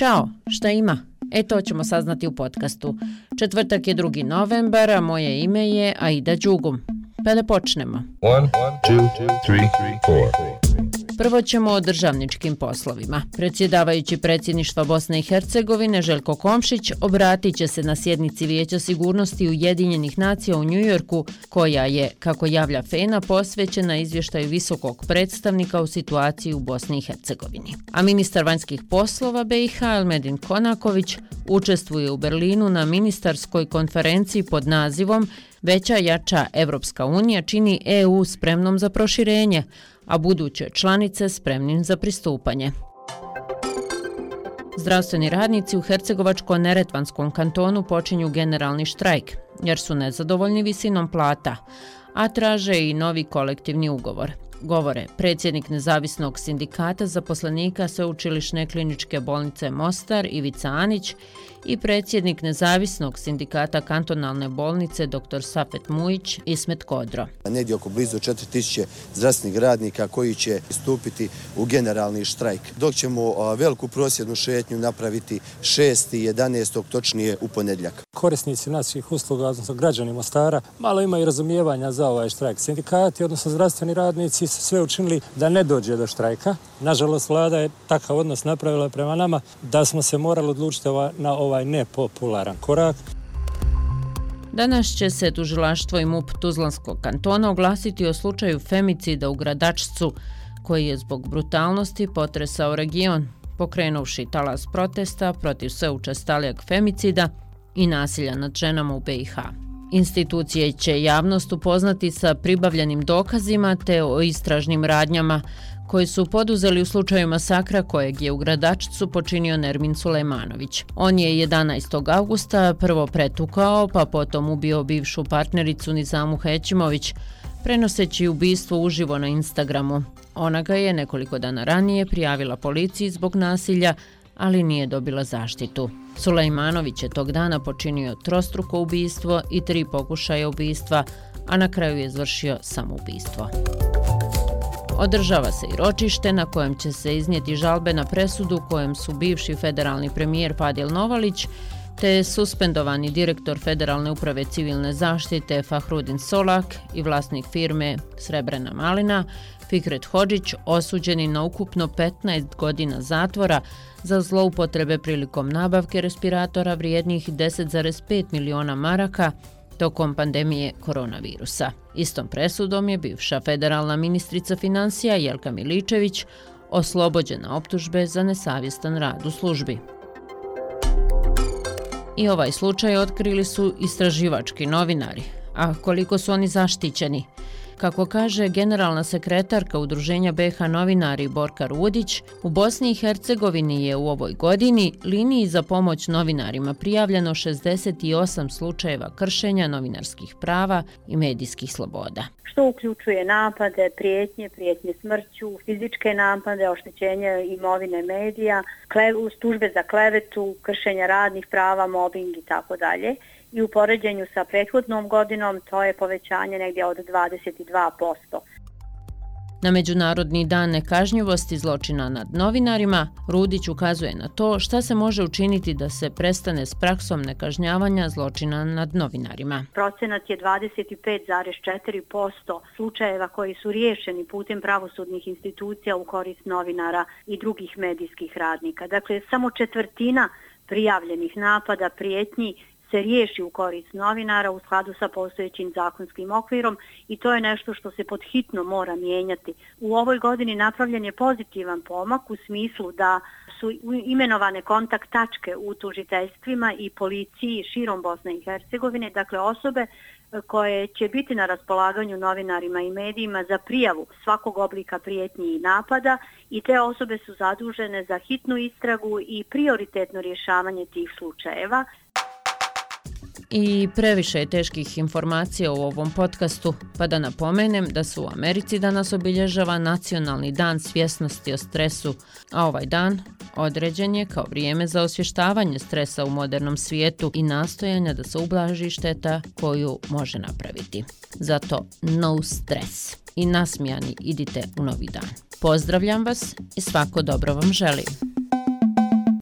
Ćao, šta ima? E to ćemo saznati u podcastu. Četvrtak je 2. novembar, a moje ime je Aida Đugum. Pa da počnemo. 1, 2, 3, 4. Prvo ćemo o državničkim poslovima. Predsjedavajući predsjedništva Bosne i Hercegovine Željko Komšić obratit će se na sjednici Vijeća sigurnosti Ujedinjenih nacija u Njujorku, koja je, kako javlja FENA, posvećena izvještaju visokog predstavnika u situaciji u Bosni i Hercegovini. A ministar vanjskih poslova BiH Elmedin Konaković učestvuje u Berlinu na ministarskoj konferenciji pod nazivom Veća jača Evropska unija čini EU spremnom za proširenje, a buduće članice spremnim za pristupanje. Zdravstveni radnici u Hercegovačko-Neretvanskom kantonu počinju generalni štrajk, jer su nezadovoljni visinom plata, a traže i novi kolektivni ugovor – govore predsjednik Nezavisnog sindikata zaposlenika Sveučilišne kliničke bolnice Mostar Ivica Anić i predsjednik Nezavisnog sindikata kantonalne bolnice dr. Safet Mujić Ismet Kodro. Negdje oko blizu 4000 zdravstvenih radnika koji će stupiti u generalni štrajk. Dok ćemo veliku prosjednu šetnju napraviti 6. i 11. točnije u ponedljak. Korisnici naših usluga, odnosno građani Mostara, malo imaju razumijevanja za ovaj štrajk. Sindikati, odnosno zdravstveni radnici, se sve učinili da ne dođe do štrajka. Nažalost, vlada je takav odnos napravila prema nama da smo se morali odlučiti na ovaj nepopularan korak. Danas će se tužilaštvo i MUP Tuzlanskog kantona oglasiti o slučaju femicida u Gradačcu, koji je zbog brutalnosti potresao region, pokrenuši talas protesta protiv sve učestalijeg femicida i nasilja nad ženama u BiH. Institucije će javnost upoznati sa pribavljenim dokazima te o istražnim radnjama koje su poduzeli u slučaju masakra kojeg je u Gradačcu počinio Nermin Sulejmanović. On je 11. augusta prvo pretukao, pa potom ubio bivšu partnericu Nizamu Hećimović, prenoseći ubistvo uživo na Instagramu. Ona ga je nekoliko dana ranije prijavila policiji zbog nasilja, ali nije dobila zaštitu. Sulejmanović je tog dana počinio trostruko ubistvo i tri pokušaje ubistva, a na kraju je izvršio samoubistvo. Održava se i ročište na kojem će se iznijeti žalbe na presudu kojem su bivši federalni premijer Fadil Novalić te suspendovani direktor Federalne uprave civilne zaštite Fahrudin Solak i vlasnik firme Srebrena Malina Fikret Hođić osuđeni na ukupno 15 godina zatvora za zloupotrebe prilikom nabavke respiratora vrijednih 10,5 miliona maraka tokom pandemije koronavirusa. Istom presudom je bivša federalna ministrica financija Jelka Miličević oslobođena optužbe za nesavjestan rad u službi. I ovaj slučaj otkrili su istraživački novinari. A koliko su oni zaštićeni? Kako kaže generalna sekretarka Udruženja BH novinari Borka Rudić, u Bosni i Hercegovini je u ovoj godini liniji za pomoć novinarima prijavljeno 68 slučajeva kršenja novinarskih prava i medijskih sloboda. Što uključuje napade, prijetnje, prijetnje smrću, fizičke napade, oštećenje imovine medija, tužbe za klevetu, kršenja radnih prava, mobbing i tako dalje i u poređenju sa prethodnom godinom to je povećanje negdje od 22%. Na Međunarodni dan nekažnjivosti zločina nad novinarima, Rudić ukazuje na to šta se može učiniti da se prestane s praksom nekažnjavanja zločina nad novinarima. Procenat je 25,4% slučajeva koji su riješeni putem pravosudnih institucija u korist novinara i drugih medijskih radnika. Dakle, samo četvrtina prijavljenih napada, prijetnji se riješi u korist novinara u skladu sa postojećim zakonskim okvirom i to je nešto što se podhitno mora mijenjati. U ovoj godini napravljen je pozitivan pomak u smislu da su imenovane kontakt tačke u tužiteljstvima i policiji širom Bosne i Hercegovine, dakle osobe e, koje će biti na raspolaganju novinarima i medijima za prijavu svakog oblika prijetnji i napada i te osobe su zadužene za hitnu istragu i prioritetno rješavanje tih slučajeva i previše je teških informacija u ovom podcastu, pa da napomenem da su u Americi danas obilježava nacionalni dan svjesnosti o stresu, a ovaj dan određen je kao vrijeme za osvještavanje stresa u modernom svijetu i nastojanja da se ublaži šteta koju može napraviti. Zato no stress i nasmijani idite u novi dan. Pozdravljam vas i svako dobro vam želim.